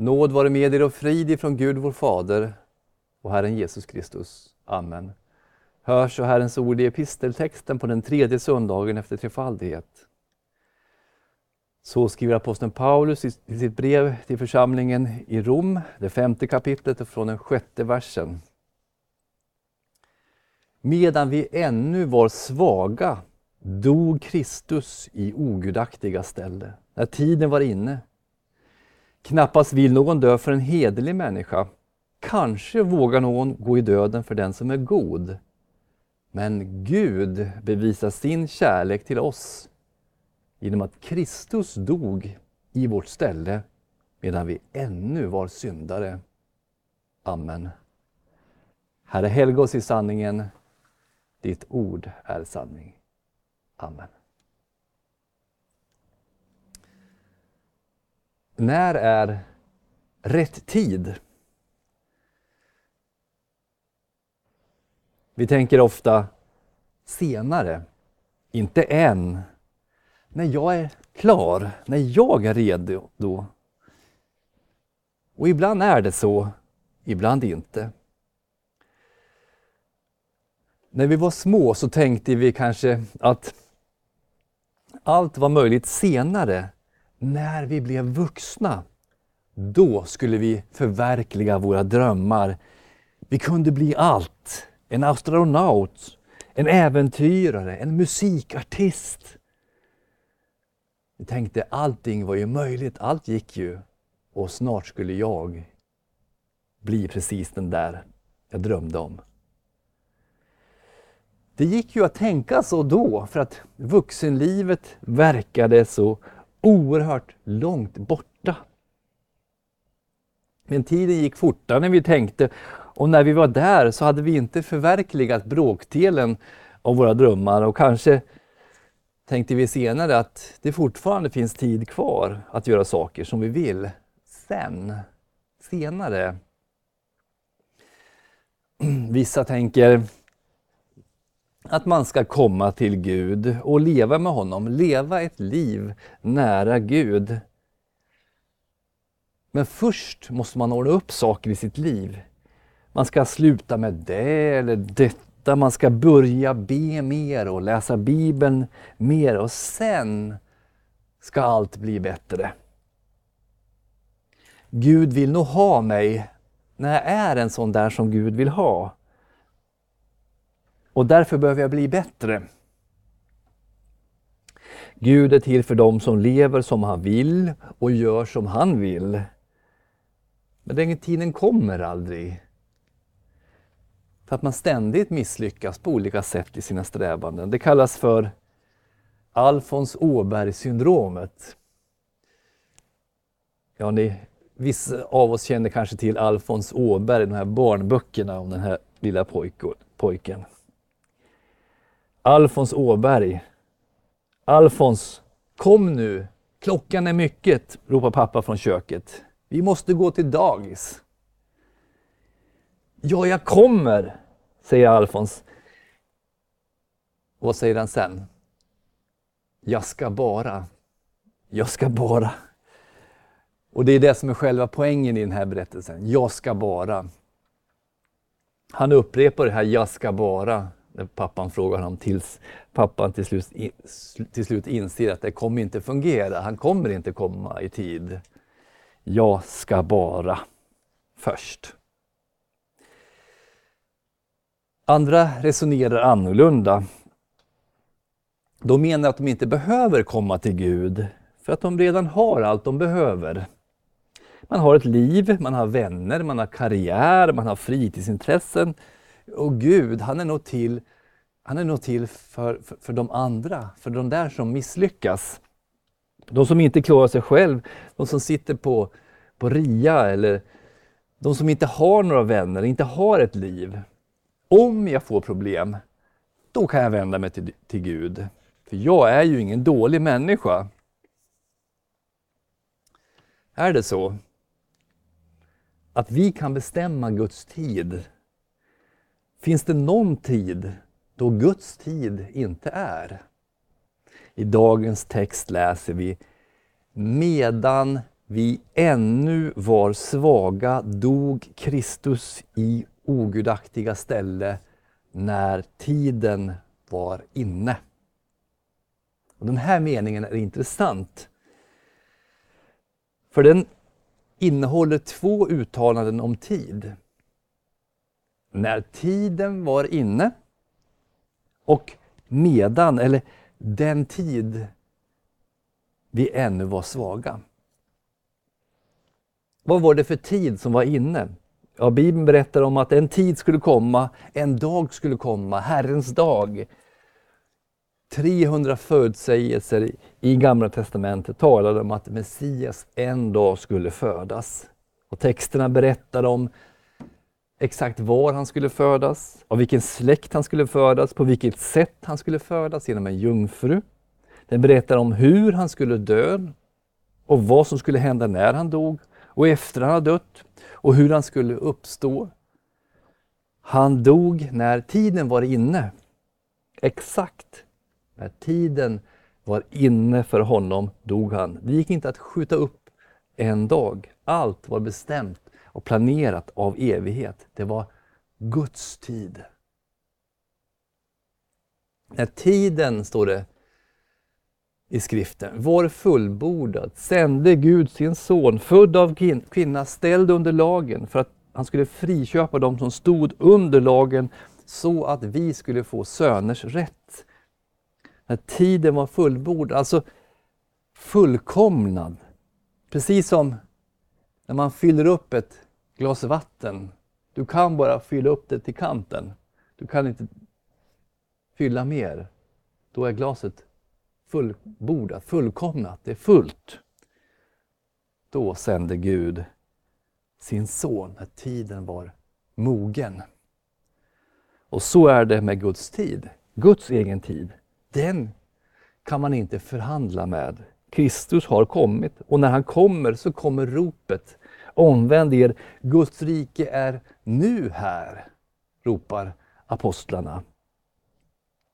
Nåd vare med er och frid ifrån Gud vår Fader och Herren Jesus Kristus. Amen. Hörs så Herrens ord i episteltexten på den tredje söndagen efter trefaldighet. Så skriver aposteln Paulus i sitt brev till församlingen i Rom, det femte kapitlet och från den sjätte versen. Medan vi ännu var svaga dog Kristus i ogudaktiga ställe, när tiden var inne. Knappast vill någon dö för en hederlig människa. Kanske vågar någon gå i döden för den som är god. Men Gud bevisar sin kärlek till oss genom att Kristus dog i vårt ställe medan vi ännu var syndare. Amen. Herre, helga oss i sanningen. Ditt ord är sanning. Amen. När är rätt tid? Vi tänker ofta senare, inte än. När jag är klar, när jag är redo. Då. Och ibland är det så, ibland inte. När vi var små så tänkte vi kanske att allt var möjligt senare, när vi blev vuxna. Då skulle vi förverkliga våra drömmar. Vi kunde bli allt. En astronaut, en äventyrare, en musikartist. Vi tänkte allting var ju möjligt, allt gick ju. Och snart skulle jag bli precis den där jag drömde om. Det gick ju att tänka så då, för att vuxenlivet verkade så oerhört långt borta. Men tiden gick fortare än vi tänkte och när vi var där så hade vi inte förverkligat bråkdelen av våra drömmar och kanske tänkte vi senare att det fortfarande finns tid kvar att göra saker som vi vill. Sen, senare. Vissa tänker att man ska komma till Gud och leva med honom, leva ett liv nära Gud. Men först måste man ordna upp saker i sitt liv. Man ska sluta med det eller detta, man ska börja be mer och läsa Bibeln mer och sen ska allt bli bättre. Gud vill nog ha mig när jag är en sån där som Gud vill ha. Och därför behöver jag bli bättre. Gud är till för dem som lever som han vill och gör som han vill. Men den tiden kommer aldrig. För att man ständigt misslyckas på olika sätt i sina strävanden. Det kallas för Alfons Åberg-syndromet. Ja, ni, vissa av oss känner kanske till Alfons Åberg, de här barnböckerna om den här lilla pojken. Alfons Åberg. Alfons, kom nu! Klockan är mycket, ropar pappa från köket. Vi måste gå till dagis. Ja, jag kommer, säger Alfons. Vad säger han sen? Jag ska bara. Jag ska bara. Och det är det som är själva poängen i den här berättelsen. Jag ska bara. Han upprepar det här jag ska bara när pappan frågar honom tills pappan till slut, till slut inser att det kommer inte fungera. Han kommer inte komma i tid. Jag ska bara först. Andra resonerar annorlunda. De menar att de inte behöver komma till Gud för att de redan har allt de behöver. Man har ett liv, man har vänner, man har karriär, man har fritidsintressen. Och Gud, han är nog till, han är nog till för, för, för de andra, för de där som misslyckas. De som inte klarar sig själv, de som sitter på, på RIA eller de som inte har några vänner, inte har ett liv. Om jag får problem, då kan jag vända mig till, till Gud. För jag är ju ingen dålig människa. Är det så? Att vi kan bestämma Guds tid Finns det någon tid då Guds tid inte är? I dagens text läser vi Medan vi ännu var svaga dog Kristus i ogudaktiga ställe när tiden var inne. Och den här meningen är intressant. För den innehåller två uttalanden om tid. När tiden var inne och medan, eller den tid vi ännu var svaga. Vad var det för tid som var inne? Ja, Bibeln berättar om att en tid skulle komma, en dag skulle komma, Herrens dag. 300 förutsägelser i Gamla Testamentet talade om att Messias en dag skulle födas. Och texterna berättar om exakt var han skulle födas, av vilken släkt han skulle födas, på vilket sätt han skulle födas, genom en jungfru. Den berättar om hur han skulle dö och vad som skulle hända när han dog och efter han hade dött och hur han skulle uppstå. Han dog när tiden var inne. Exakt när tiden var inne för honom dog han. Det gick inte att skjuta upp en dag. Allt var bestämt och planerat av evighet. Det var Guds tid. När tiden, står det i skriften, var fullbordad sände Gud sin son, född av kvinna, ställd under lagen för att han skulle friköpa dem som stod under lagen så att vi skulle få söners rätt. När tiden var fullbordad, alltså fullkomnad. Precis som när man fyller upp ett glas vatten. Du kan bara fylla upp det till kanten. Du kan inte fylla mer. Då är glaset fullbordat, fullkomnat, det är fullt. Då sände Gud sin son när tiden var mogen. Och så är det med Guds tid, Guds egen tid. Den kan man inte förhandla med. Kristus har kommit och när han kommer så kommer ropet Omvänd er, Guds rike är nu här, ropar apostlarna.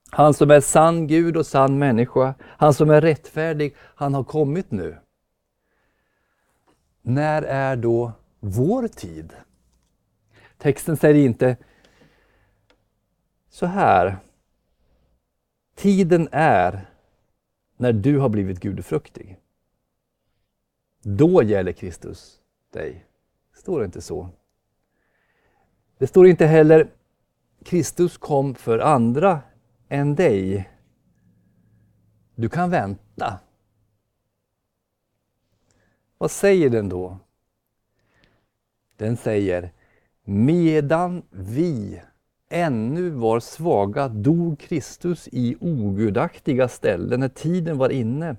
Han som är sann Gud och sann människa, han som är rättfärdig, han har kommit nu. När är då vår tid? Texten säger inte så här. Tiden är när du har blivit gudfruktig. Då gäller Kristus dig. Det står inte så. Det står inte heller Kristus kom för andra än dig. Du kan vänta. Vad säger den då? Den säger Medan vi ännu var svaga dog Kristus i ogudaktiga ställen när tiden var inne.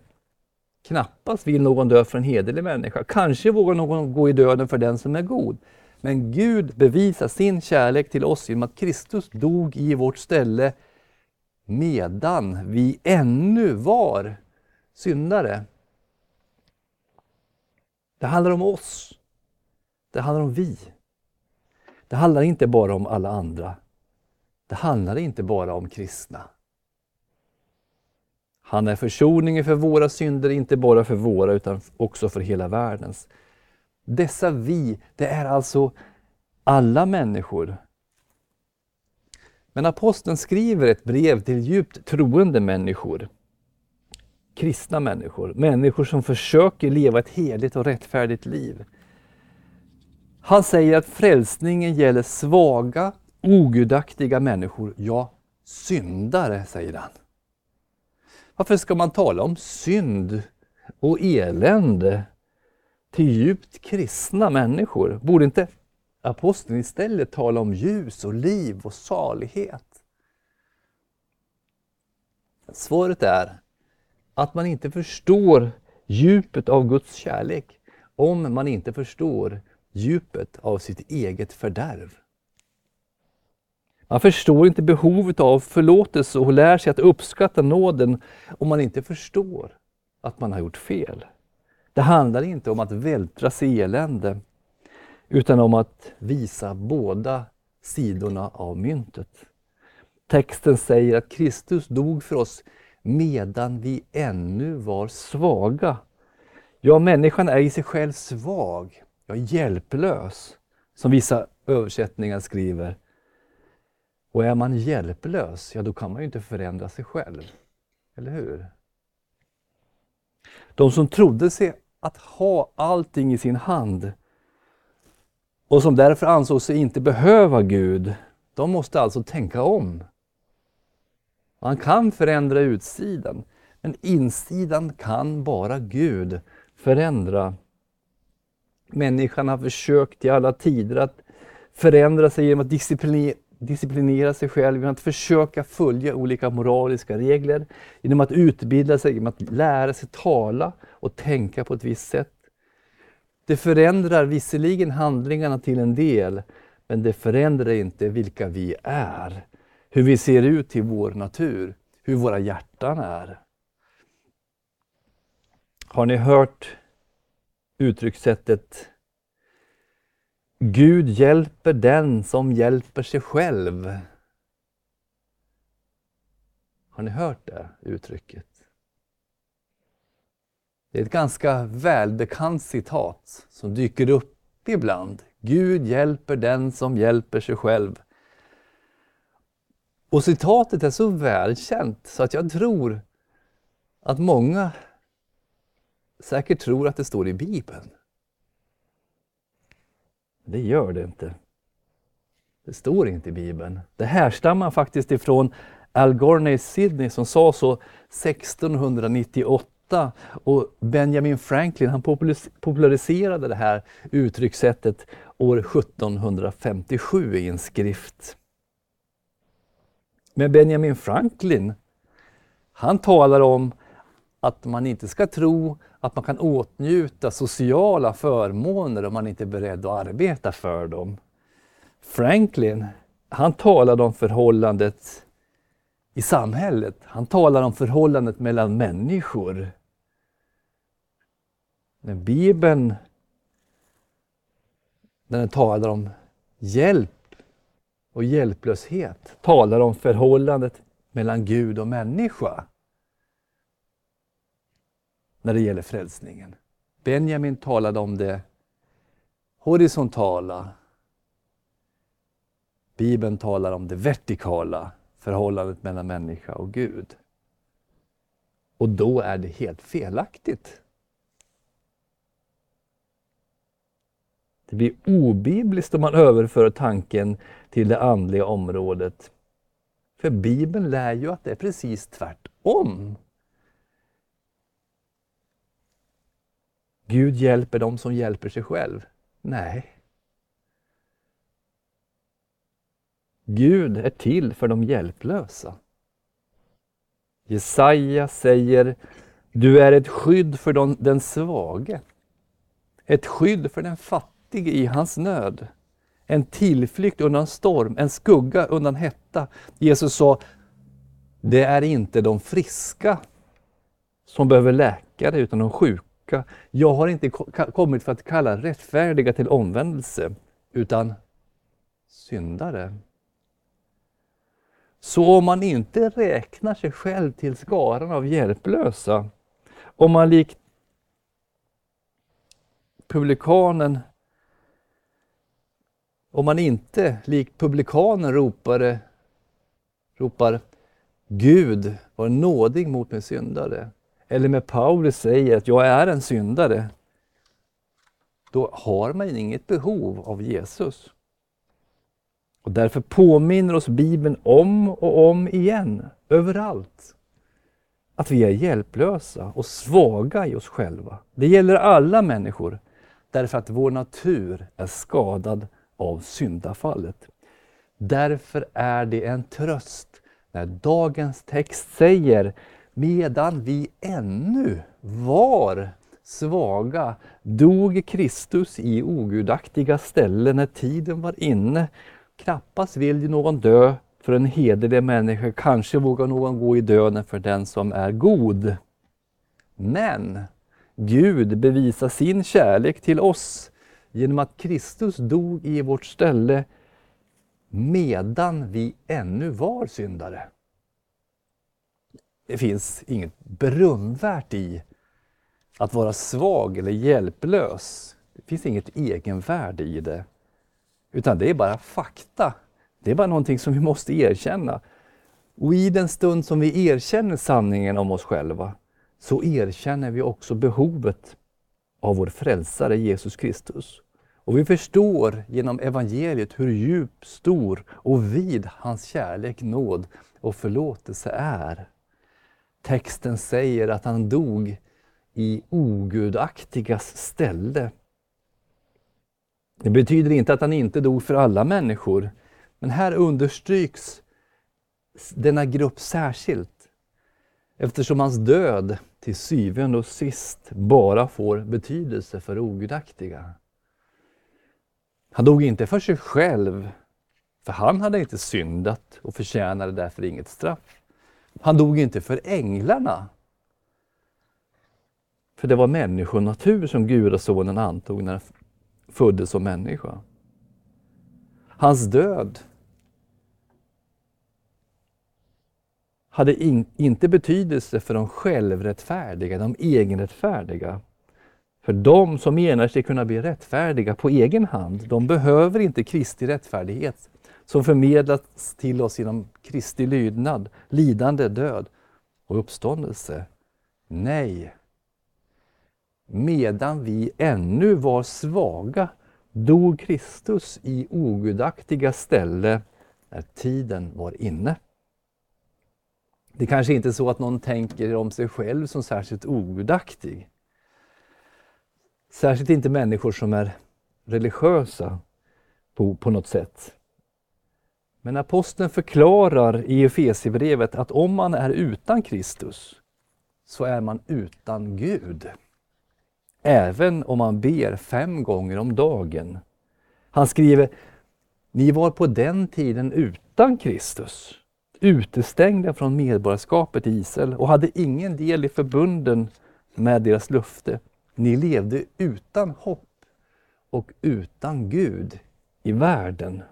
Knappast vill någon dö för en hederlig människa. Kanske vågar någon gå i döden för den som är god. Men Gud bevisar sin kärlek till oss genom att Kristus dog i vårt ställe medan vi ännu var syndare. Det handlar om oss. Det handlar om vi. Det handlar inte bara om alla andra. Det handlar inte bara om kristna. Han är försoningen för våra synder, inte bara för våra utan också för hela världens. Dessa vi, det är alltså alla människor. Men aposteln skriver ett brev till djupt troende människor. Kristna människor, människor som försöker leva ett heligt och rättfärdigt liv. Han säger att frälsningen gäller svaga, ogudaktiga människor, ja, syndare, säger han. Varför ska man tala om synd och elände till djupt kristna människor? Borde inte aposteln istället tala om ljus och liv och salighet? Svaret är att man inte förstår djupet av Guds kärlek om man inte förstår djupet av sitt eget fördärv. Man förstår inte behovet av förlåtelse och lär sig att uppskatta nåden om man inte förstår att man har gjort fel. Det handlar inte om att vältra sig i elände, utan om att visa båda sidorna av myntet. Texten säger att Kristus dog för oss medan vi ännu var svaga. Ja, människan är i sig själv svag, ja, hjälplös, som vissa översättningar skriver. Och är man hjälplös, ja då kan man ju inte förändra sig själv. Eller hur? De som trodde sig att ha allting i sin hand och som därför ansåg sig inte behöva Gud, de måste alltså tänka om. Man kan förändra utsidan, men insidan kan bara Gud förändra. Människan har försökt i alla tider att förändra sig genom att disciplinera disciplinera sig själv, genom att försöka följa olika moraliska regler, genom att utbilda sig, genom att lära sig tala och tänka på ett visst sätt. Det förändrar visserligen handlingarna till en del, men det förändrar inte vilka vi är, hur vi ser ut i vår natur, hur våra hjärtan är. Har ni hört uttryckssättet Gud hjälper den som hjälper sig själv? Har ni hört det uttrycket? Det är ett ganska välbekant citat som dyker upp ibland. Gud hjälper den som hjälper sig själv. Och citatet är så välkänt så att jag tror att många säkert tror att det står i Bibeln. Det gör det inte. Det står inte i Bibeln. Det härstammar faktiskt ifrån Al Gorney Sydney som sa så 1698 och Benjamin Franklin han populariserade det här uttryckssättet år 1757 i en skrift. Men Benjamin Franklin, han talar om att man inte ska tro att man kan åtnjuta sociala förmåner om man inte är beredd att arbeta för dem. Franklin, han talade om förhållandet i samhället. Han talar om förhållandet mellan människor. Men Bibeln, när den talar om hjälp och hjälplöshet, talar om förhållandet mellan Gud och människa när det gäller frälsningen. Benjamin talade om det horisontala. Bibeln talar om det vertikala förhållandet mellan människa och Gud. Och då är det helt felaktigt. Det blir obibliskt om man överför tanken till det andliga området. För Bibeln lär ju att det är precis tvärtom. Gud hjälper dem som hjälper sig själv. Nej. Gud är till för de hjälplösa. Jesaja säger Du är ett skydd för den, den svage. Ett skydd för den fattige i hans nöd. En tillflykt undan storm, en skugga undan hetta. Jesus sa Det är inte de friska som behöver läkare utan de sjuka tillbaka. Jag har inte kommit för att kalla rättfärdiga till omvändelse, utan syndare. Så om man inte räknar sig själv till skaran av hjälplösa, om man likt publikanen om man inte likt publikanen ropade, ropar Gud var nådig mot min syndare eller med Paulus säger att jag är en syndare, då har man inget behov av Jesus. Och Därför påminner oss Bibeln om och om igen, överallt, att vi är hjälplösa och svaga i oss själva. Det gäller alla människor, därför att vår natur är skadad av syndafallet. Därför är det en tröst när dagens text säger Medan vi ännu var svaga dog Kristus i ogudaktiga ställen när tiden var inne. Knappast vill ju någon dö för en hederlig människa, kanske vågar någon gå i döden för den som är god. Men Gud bevisar sin kärlek till oss genom att Kristus dog i vårt ställe medan vi ännu var syndare. Det finns inget berömvärt i att vara svag eller hjälplös. Det finns inget egenvärde i det. Utan det är bara fakta. Det är bara någonting som vi måste erkänna. Och i den stund som vi erkänner sanningen om oss själva så erkänner vi också behovet av vår frälsare Jesus Kristus. Och vi förstår genom evangeliet hur djup, stor och vid hans kärlek, nåd och förlåtelse är. Texten säger att han dog i ogudaktigas ställe. Det betyder inte att han inte dog för alla människor, men här understryks denna grupp särskilt eftersom hans död till syvende och sist bara får betydelse för ogudaktiga. Han dog inte för sig själv, för han hade inte syndat och förtjänade därför inget straff. Han dog inte för änglarna, för det var människonatur som gudasonen antog när han föddes som människa. Hans död hade in, inte betydelse för de självrättfärdiga, de egenrättfärdiga. För de som menar sig kunna bli rättfärdiga på egen hand, de behöver inte Kristi rättfärdighet som förmedlats till oss genom Kristi lydnad, lidande, död och uppståndelse. Nej, medan vi ännu var svaga dog Kristus i ogudaktiga ställe när tiden var inne. Det kanske inte är så att någon tänker om sig själv som särskilt ogudaktig. Särskilt inte människor som är religiösa på, på något sätt. Men aposteln förklarar i Efesierbrevet att om man är utan Kristus så är man utan Gud. Även om man ber fem gånger om dagen. Han skriver, ni var på den tiden utan Kristus utestängda från medborgarskapet i Israel och hade ingen del i förbunden med deras löfte. Ni levde utan hopp och utan Gud i världen.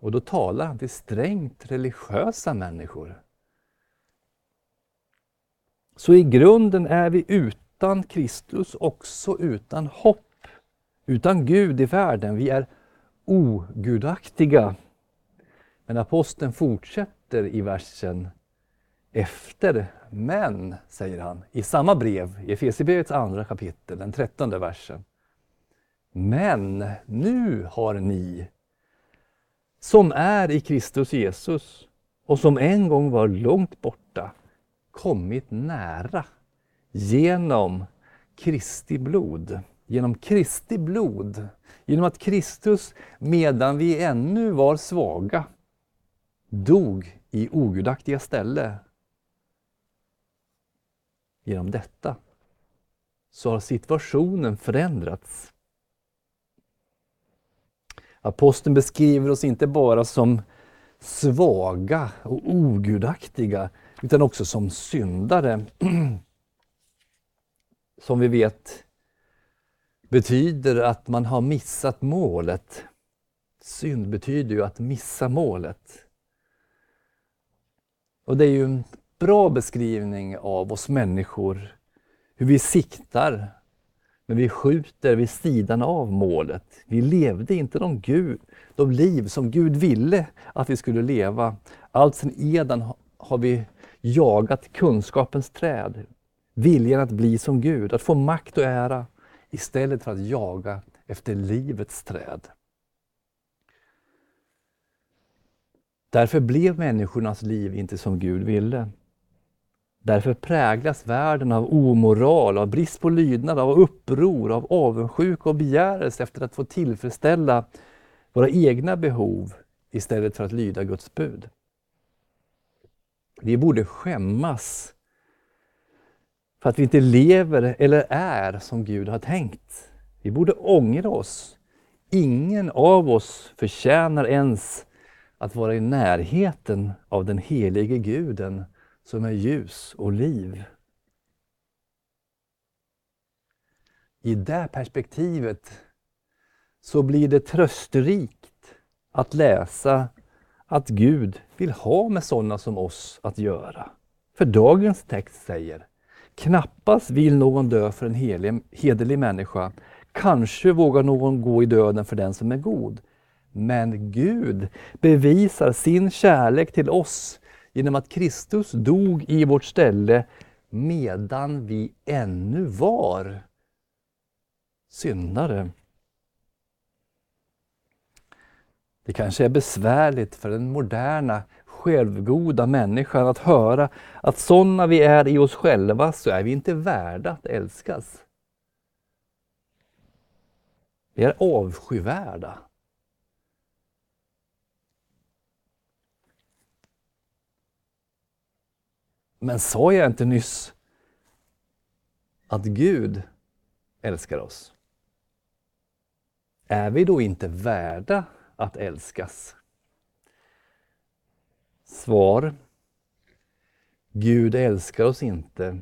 Och då talar han till strängt religiösa människor. Så i grunden är vi utan Kristus också utan hopp, utan Gud i världen. Vi är ogudaktiga men aposteln fortsätter i versen efter. Men, säger han, i samma brev, i Efesierbrevets andra kapitel, den trettonde versen. Men nu har ni, som är i Kristus Jesus och som en gång var långt borta, kommit nära genom Kristi blod. Genom Kristi blod, genom att Kristus, medan vi ännu var svaga, dog i ogudaktiga ställe. Genom detta så har situationen förändrats. Aposteln beskriver oss inte bara som svaga och ogudaktiga utan också som syndare. Som vi vet betyder att man har missat målet. Synd betyder ju att missa målet. Och det är ju en bra beskrivning av oss människor, hur vi siktar, men vi skjuter vid sidan av målet. Vi levde inte de, Gud, de liv som Gud ville att vi skulle leva. Allt sedan Eden har vi jagat kunskapens träd, viljan att bli som Gud, att få makt och ära istället för att jaga efter livets träd. Därför blev människornas liv inte som Gud ville. Därför präglas världen av omoral, av brist på lydnad, av uppror, av avundsjuka och begärelse efter att få tillfredsställa våra egna behov istället för att lyda Guds bud. Vi borde skämmas för att vi inte lever eller är som Gud har tänkt. Vi borde ångra oss. Ingen av oss förtjänar ens att vara i närheten av den helige Guden som är ljus och liv. I det perspektivet så blir det trösterikt att läsa att Gud vill ha med sådana som oss att göra. För dagens text säger Knappast vill någon dö för en helig, hederlig människa. Kanske vågar någon gå i döden för den som är god. Men Gud bevisar sin kärlek till oss genom att Kristus dog i vårt ställe medan vi ännu var syndare. Det kanske är besvärligt för den moderna självgoda människan att höra att sådana vi är i oss själva så är vi inte värda att älskas. Vi är avskyvärda. Men sa jag inte nyss att Gud älskar oss? Är vi då inte värda att älskas? Svar. Gud älskar oss inte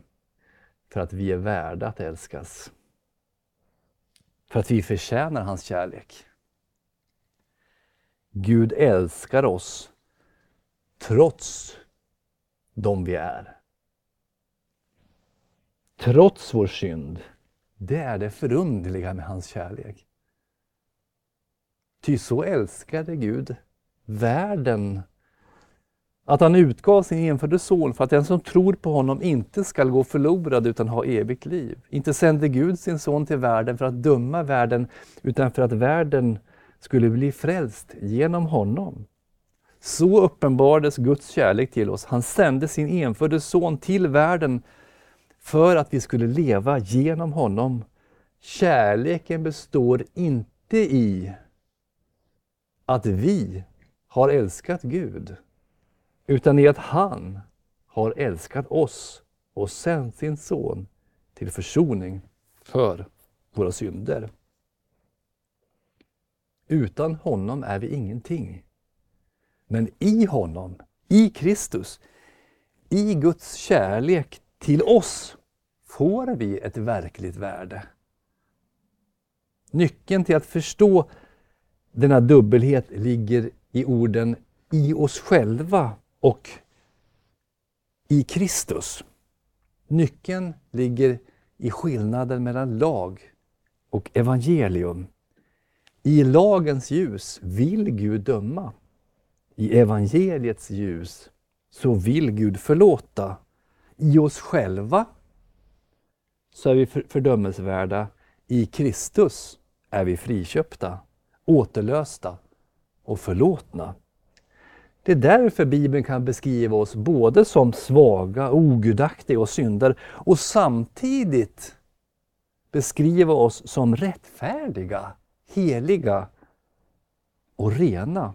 för att vi är värda att älskas. För att vi förtjänar hans kärlek. Gud älskar oss trots de vi är. Trots vår synd. Det är det förundliga med hans kärlek. Ty så älskade Gud världen att han utgav sin enfödde son för att den som tror på honom inte skall gå förlorad utan ha evigt liv. Inte sände Gud sin son till världen för att döma världen utan för att världen skulle bli frälst genom honom. Så uppenbarades Guds kärlek till oss. Han sände sin enfödde son till världen för att vi skulle leva genom honom. Kärleken består inte i att vi har älskat Gud, utan i att han har älskat oss och sänt sin son till försoning för våra synder. Utan honom är vi ingenting. Men i honom, i Kristus, i Guds kärlek till oss får vi ett verkligt värde. Nyckeln till att förstå denna dubbelhet ligger i orden i oss själva och i Kristus. Nyckeln ligger i skillnaden mellan lag och evangelium. I lagens ljus vill Gud döma i evangeliets ljus så vill Gud förlåta. I oss själva så är vi fördömelsevärda. I Kristus är vi friköpta, återlösta och förlåtna. Det är därför Bibeln kan beskriva oss både som svaga, ogudaktiga och syndare och samtidigt beskriva oss som rättfärdiga, heliga och rena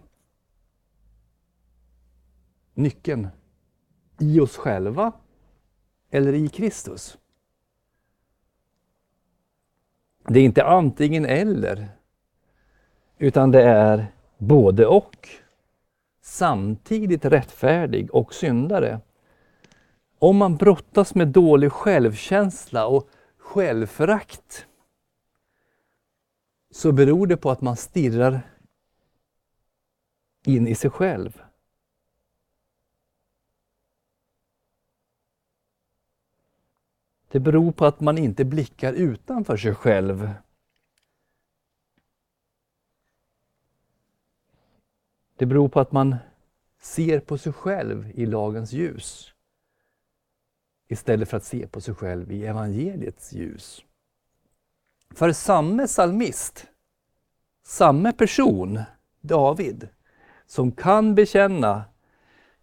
nyckeln? I oss själva eller i Kristus? Det är inte antingen eller, utan det är både och. Samtidigt rättfärdig och syndare. Om man brottas med dålig självkänsla och självförakt så beror det på att man stirrar in i sig själv. Det beror på att man inte blickar utanför sig själv. Det beror på att man ser på sig själv i lagens ljus istället för att se på sig själv i evangeliets ljus. För samme psalmist, samme person, David, som kan bekänna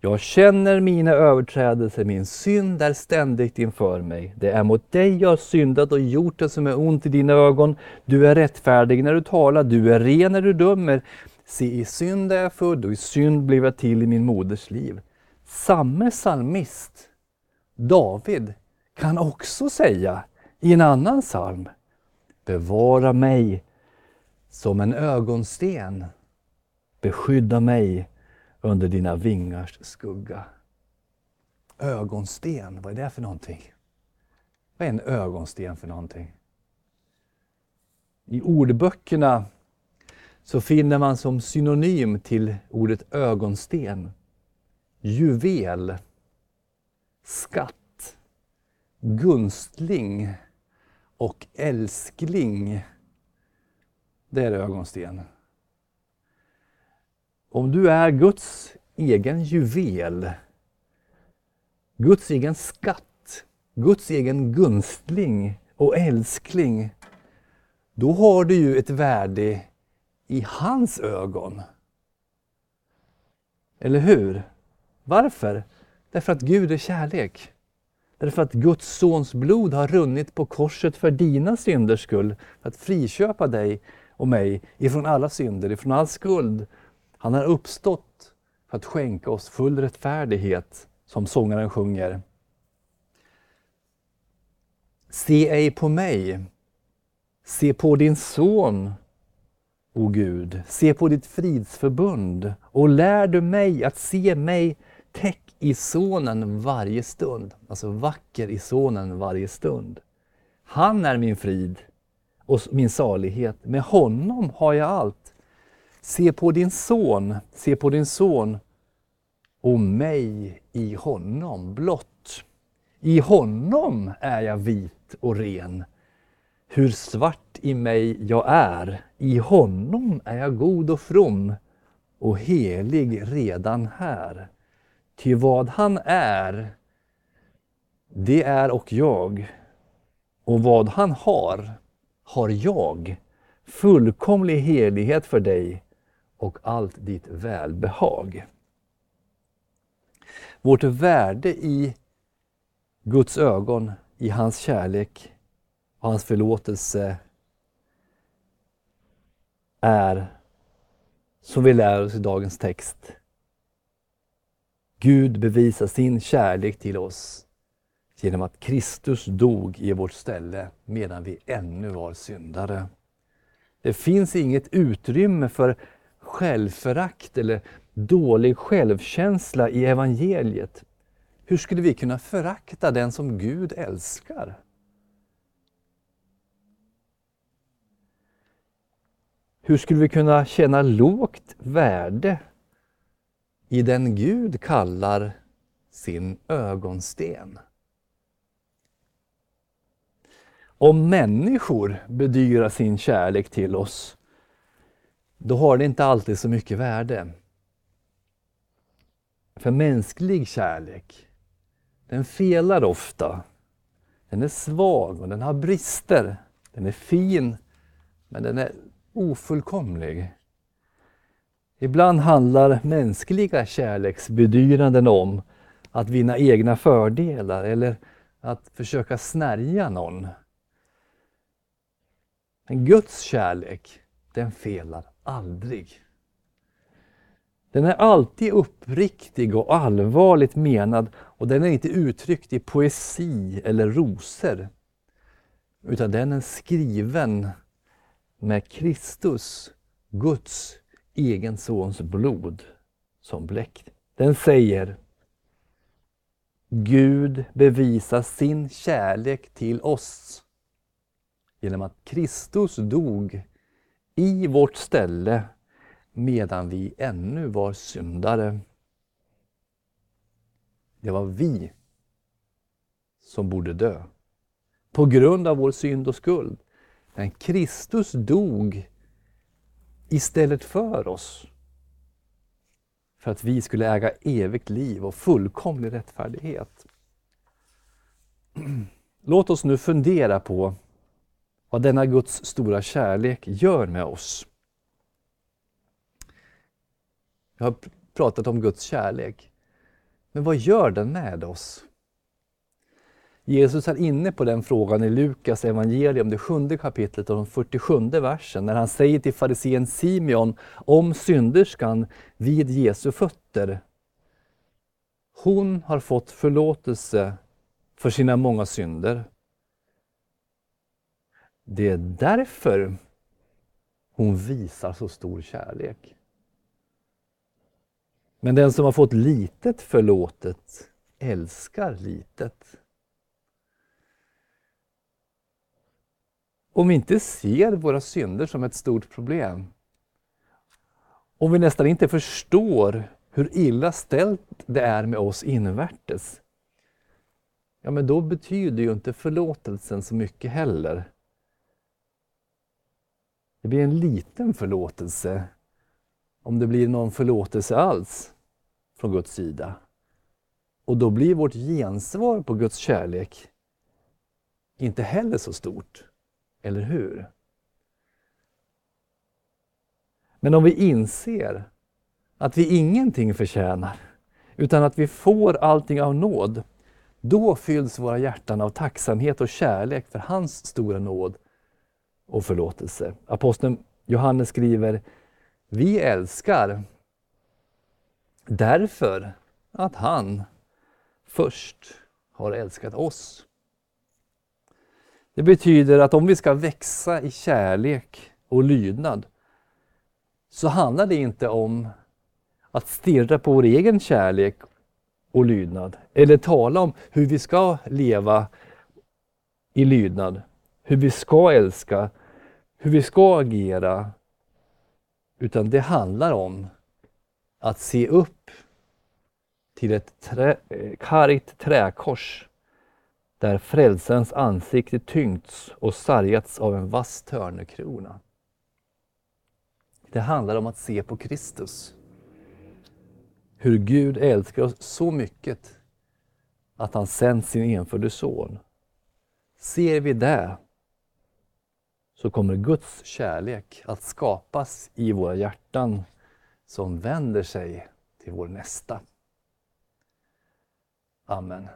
jag känner mina överträdelser, min synd är ständigt inför mig. Det är mot dig jag har syndat och gjort det som är ont i dina ögon. Du är rättfärdig när du talar, du är ren när du dömer. Se, i synd är jag född och i synd blev jag till i min moders liv. Samme psalmist, David, kan också säga i en annan psalm Bevara mig som en ögonsten. Beskydda mig under dina vingars skugga. Ögonsten, vad är det för någonting? Vad är en ögonsten för någonting? I ordböckerna så finner man som synonym till ordet ögonsten juvel, skatt, gunstling och älskling. Det är ögonsten. Om du är Guds egen juvel, Guds egen skatt, Guds egen gunstling och älskling, då har du ju ett värde i hans ögon. Eller hur? Varför? Därför att Gud är kärlek. Därför att Guds sons blod har runnit på korset för dina synders skull, för att friköpa dig och mig ifrån alla synder, ifrån all skuld. Han har uppstått för att skänka oss full rättfärdighet, som sångaren sjunger. Se ej på mig, se på din son, o Gud, se på ditt fridsförbund och lär du mig att se mig täck i Sonen varje stund. Alltså vacker i Sonen varje stund. Han är min frid och min salighet. Med honom har jag allt. Se på din son, se på din son och mig i honom blott. I honom är jag vit och ren. Hur svart i mig jag är, i honom är jag god och from och helig redan här. Ty vad han är, det är och jag. Och vad han har, har jag. Fullkomlig helighet för dig och allt ditt välbehag. Vårt värde i Guds ögon, i hans kärlek och hans förlåtelse är, som vi lär oss i dagens text, Gud bevisar sin kärlek till oss genom att Kristus dog i vårt ställe medan vi ännu var syndare. Det finns inget utrymme för självförakt eller dålig självkänsla i evangeliet. Hur skulle vi kunna förakta den som Gud älskar? Hur skulle vi kunna känna lågt värde i den Gud kallar sin ögonsten. Om människor bedyrar sin kärlek till oss, då har det inte alltid så mycket värde. För mänsklig kärlek, den felar ofta. Den är svag och den har brister. Den är fin, men den är ofullkomlig. Ibland handlar mänskliga kärleksbedyranden om att vinna egna fördelar eller att försöka snärja någon. Men Guds kärlek, den felar aldrig. Den är alltid uppriktig och allvarligt menad och den är inte uttryckt i poesi eller rosor. Utan den är skriven med Kristus, Guds egen sons blod som bläck. Den säger Gud bevisar sin kärlek till oss genom att Kristus dog i vårt ställe medan vi ännu var syndare. Det var vi som borde dö på grund av vår synd och skuld. Men Kristus dog istället för oss. För att vi skulle äga evigt liv och fullkomlig rättfärdighet. Låt oss nu fundera på vad denna Guds stora kärlek gör med oss. Jag har pratat om Guds kärlek. Men vad gör den med oss? Jesus är inne på den frågan i Lukas evangelium, det sjunde kapitlet och den 47 versen, när han säger till farisén Simeon om synderskan vid Jesu fötter. Hon har fått förlåtelse för sina många synder. Det är därför hon visar så stor kärlek. Men den som har fått litet förlåtet älskar litet. Om vi inte ser våra synder som ett stort problem, om vi nästan inte förstår hur illa ställt det är med oss invärtes, ja men då betyder ju inte förlåtelsen så mycket heller. Det blir en liten förlåtelse om det blir någon förlåtelse alls från Guds sida. Och då blir vårt gensvar på Guds kärlek inte heller så stort. Eller hur? Men om vi inser att vi ingenting förtjänar, utan att vi får allting av nåd, då fylls våra hjärtan av tacksamhet och kärlek för hans stora nåd och förlåtelse. Aposteln Johannes skriver, vi älskar därför att han först har älskat oss. Det betyder att om vi ska växa i kärlek och lydnad så handlar det inte om att stirra på vår egen kärlek och lydnad eller tala om hur vi ska leva i lydnad, hur vi ska älska, hur vi ska agera. Utan det handlar om att se upp till ett trä, kargt träkors där frälsarens ansikte tyngts och sargats av en vass törnekrona. Det handlar om att se på Kristus. Hur Gud älskar oss så mycket att han sänt sin enfödde son. Ser vi det så kommer Guds kärlek att skapas i våra hjärtan som vänder sig till vår nästa. Amen.